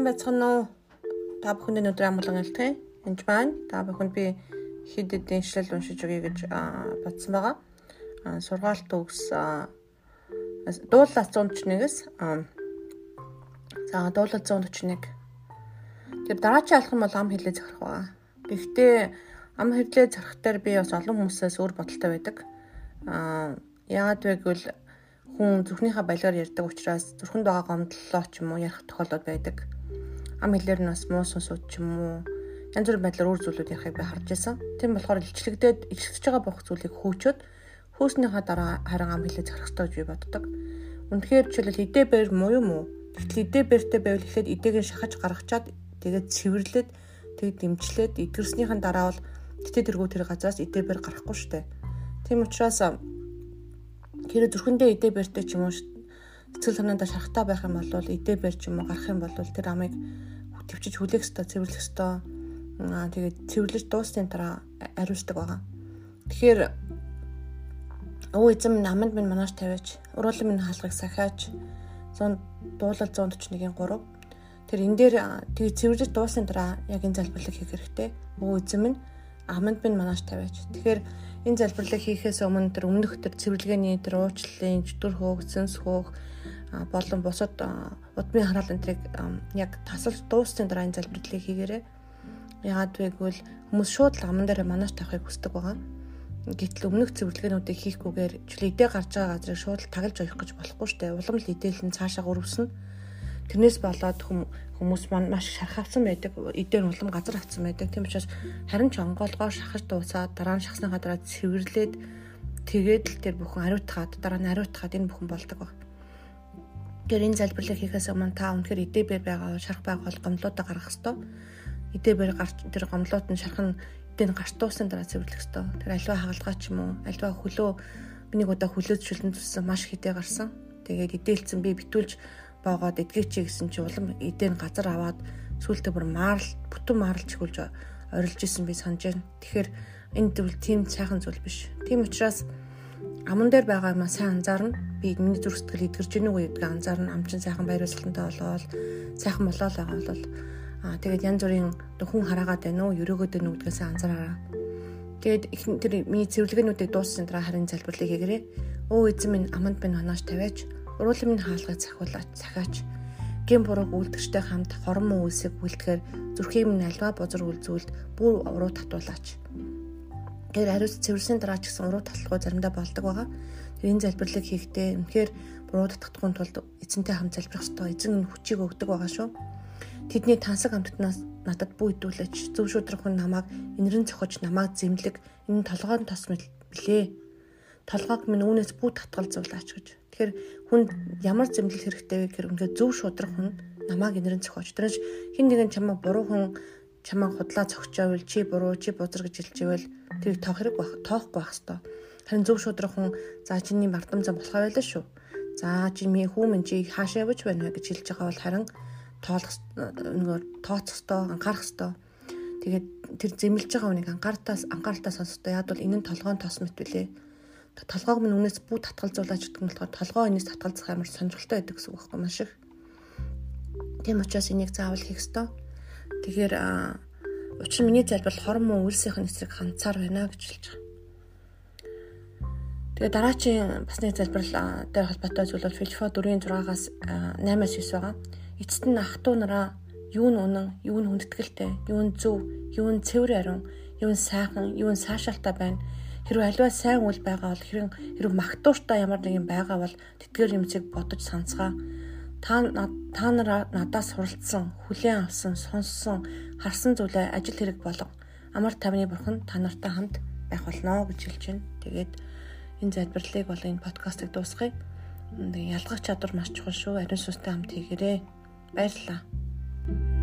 сайн байцгаана уу? Та бүхэнд өнөөдөр амгалан ялтгая. Энд байна. Та бүхэнд би хэд хэдэн ишлэл уншиж өгье гэж бодсон байгаа. Сургаалт төгс дуулал 141-ээс за дуулал 141. Тэр дараачийн алхам бол ам хилээ захирах байгаа. Гэхдээ ам хилээ захирах дээр би бас олон хүмүүсээс өөр бодолтой байдаг. Аа яагаад вэ гэвэл хүн зүрхнийхээ балиар ярьдаг учраас зүрхэнд байгаа гомдлоо ч юм уу ярих тохиолдол байдаг. Ам хэлээр нь бас муу сонсууд ч юм уу янз бүрийн байдлаар өөр зүйлүүд ярихыг би харж байсан. Тийм болохоор илчлэгдээд илчлэгдэж байгаа бүх зүйлийг хөөчөөд хөөснийхаа дараа харин ам хэлээ захирах гэж би боддог. Үнэхээр жишээлбэл идэ бэр муу юм уу? Тэгтэл идэ бэртэй байвал эхлээд идээг нь шахаж гаргачаад тэгээд цэвэрлээд тэгээд дэмжлээд идгэрснийхэн дараа бол тэтэ тэргүү тэр газраас идэ бэр гарахгүй штэ. Тийм учраас хэрэг зүрхэндээ идэ бэртэй ч юм уу сэтгэл санаандаа шарахтаа байх юм бол идэ ч юм уу гарах юм бол тэр амыг төвчж хүлээх ёстой, цэвэрлэх ёстой. Аа тэгээд цэвэрлэж дуусны дараа ариусдаг байгаа. Тэгэхээр өө эзэм наманд минь манаш тавиач, уруулан минь хаалгыг сахиач. 100 дуулал 141-ийн 3. Тэр энэ дээр тэгээд цэвэрлэж дуусны дараа яг энэ залбирлыг хийх хэрэгтэй. Өө эзэм минь аманд минь манаш тавиач. Тэгэхээр энэ залбирлыг хийхээс өмнө тэр өмнөх тэр цэвэрлэгээний тэр уучлалын чөтгөр хөөх, зэнс хөөх болон бусад удмын хараал энтрийг яг тасалж дуусны дараа энэ залбирлыг хийгээрэй. Яагаад вэ гэвэл хүмүүс шууд л аман дээр манаш тавихыг хүсдэг байгаа. Гэтэл өмнөх цэвэрлэгээнүүдийг хийхгүйгээр чөлөөдөө гарч байгаа газрыг шууд тагалж явах гэж болохгүй дээ. Улам л идэлэн цаашаа өрөвснө. Тэрнээс болоод хүмүүс маань маш шархавсан байдаг. Эдээр улам газар авсан байдаг. Тийм учраас харин ч онгоолгоо шахаж дуусаад дараа нь шахсныхаа дараа цэвэрлээд тэгээд л тэр бүхэн ариутгаад дараа нь ариутгаад энэ бүхэн болдог баг. Энэ залбирлыг хийхээс өмнө та үнэхээр эдээ байгаа шарах байгаа бол гомдлуудаа гаргах ёстой эдээ бэр гарч тэр гомлууд нь шархан эдээ гарч дууссан дараа цэвэрлэх ёстой. Тэр альва хагалгаа ч юм уу альва хөлөө би нэг удаа хөлөөд шүлэн туссан маш хитэ гарсан. Тэгээд эдээлцэн би битүүлж боогоод эдгээч гэсэн чи улам эдээ нь газар аваад сүултээ бүр маарл бүтэн маарлж хөлж орилж исэн би санаж байна. Тэгэхээр энэ зүйл тийм сайхан зүйл биш. Тийм учраас аман дээр байгаа юмаа сайн анзаарна. Би миний зүрх сэтгэл эдгэрч гэнэ үү гэдгийг анзаарна. Амчин сайхан баяр баясгалантай болоод сайхан болоод байгаа бол Аа тэгээд янз бүрийн хүн хараагаад байна уу, өрөөгөөд байна уу гэдгээс анзаараа. Тэгээд тэр миний цэвэрлэгээнүүдийг дууссан дараа харин залбирлыг хийгэрээ. Өө эзэн минь аманд минь ханаач тавиач, уруулын минь хаалгыг цахиулаач, цахиач. Гэм бурууг үлдгчтэй хамт хорон муу үлсийг үлдэхээр зүрхийн минь альва бозор үлзүүлд бүр уруу татуулаач. Тэр хариуц цэвэрсэн дараа ч гэсэн уруу татлахгүй заримдаа болдог байгаа. Тэр энэ залбирлыг хийхдээ үнэхээр буруу татахгүй тулд эзэнтэй хамт залбирах ёстой. Эзэн энэ хүчийг өгдөг байгаа шүү Тэдний тансаг амттнаас надад бүү идүүлээч. Зөв шудрахын намайг инэрэн цохож намайг зэмлэг энэ толгойн тос билээ. Толгойг минь үүнээс бүү татгалзуулаач гэж. Тэгэхээр хүн ямар зэмлэл хэрэгтэй вэ гэхээр үнэхээр зөв шудрах хүн намайг инэрэн цохож. Тэрнэж хин нэгэн чамайг буруу хүн чамайг худлаа цогчоовол чи буруу чи бузар гэж хэлж ивэл тэрийг тоох хэрэг байх тоохгүй байх хэвээр. Харин зөв шудрах хүн за чиний мартам зам болохоо байлаа шүү. За чи минь хүүмэн чи хаашаа явж байна вэ гэж хэлж байгаа бол харин тоолох нөгөө тооцох ёстой, анхаарах ёстой. Тэгээд тэр зэмлж байгаа хүнийг анхааралтаас анхааралтаа сонсохдоо яад бол энэ нь толгойн тос мэт билээ. Толгойг минь үнээс бүү татгалзуулаач гэдэг нь болохоор толгой энэс татгалзах амар сонирхолтой байдаг гэсэн үг байхгүй маш их. Тийм учраас энийг заавал хийх ёстой. Тэгэхээр учир нь миний залбирал хорон муу үйлсийнх нь эсрэг ханцаар байна гэж хэлж байгаа. Тэгээ дараачийн бас нэг залбирал дээр холбоотой зүйл бол Филиппо 4-6-аас 8-аас 9 байгаа. Эцэст нь ах トゥ нараа юу нь үнэн, юу нь хүндэтгэлтэй, юу нь зөв, юу нь цэвэр ариун, юу нь сайхан, юу нь саашаалтай байна. Хэрвээ аливаа сайн үйл байгаа бол хэрэг хэрэг магтууштай ямар нэгэн байгаа бол тэтгэр юмцыг бодож санацгаа. Та та нараа надаас суралцсан, хүлээн авсан, сонссон, харсан зүйлээ ажил хэрэг болго. Амар тавны бурхан та нартай хамт байх болно гэж хэлж байна. Тэгээд энэ залбирлыг бол энэ подкастыг дуусгая. Ялгах чадвар маш чухал шүү. Ариун сүнстэй хамт хийгээрэй. Баярлалаа.